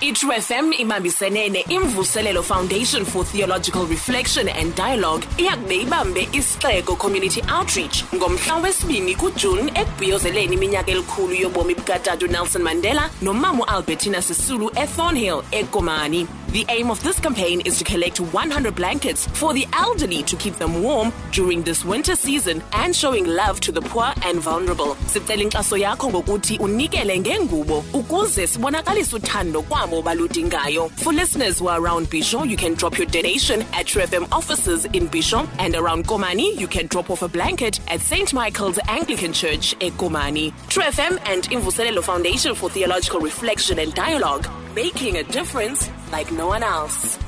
iTrue FM ibambisene ne-imvuselelo foundation for theological reflection and dialogue iyakube ibambe isixeko community outreach ngomhla wesibini kujuni ekubhiyozeleni iminyaka elikhulu yobomi bukatata nelson mandela nomama albertina sisulu ethornhill ekomani. The aim of this campaign is to collect 100 blankets for the elderly to keep them warm during this winter season and showing love to the poor and vulnerable. Sicela inkxaso yakho ngokuthi unikele ngengubo ukuze sibonakalise. For listeners who are around Bisho, you can drop your donation at TrueFM offices in Bisho and around Komani, you can drop off a blanket at St. Michael's Anglican Church at Komani. TrueFM and Imvuselelo Foundation for Theological Reflection and Dialogue, making a difference like no one else.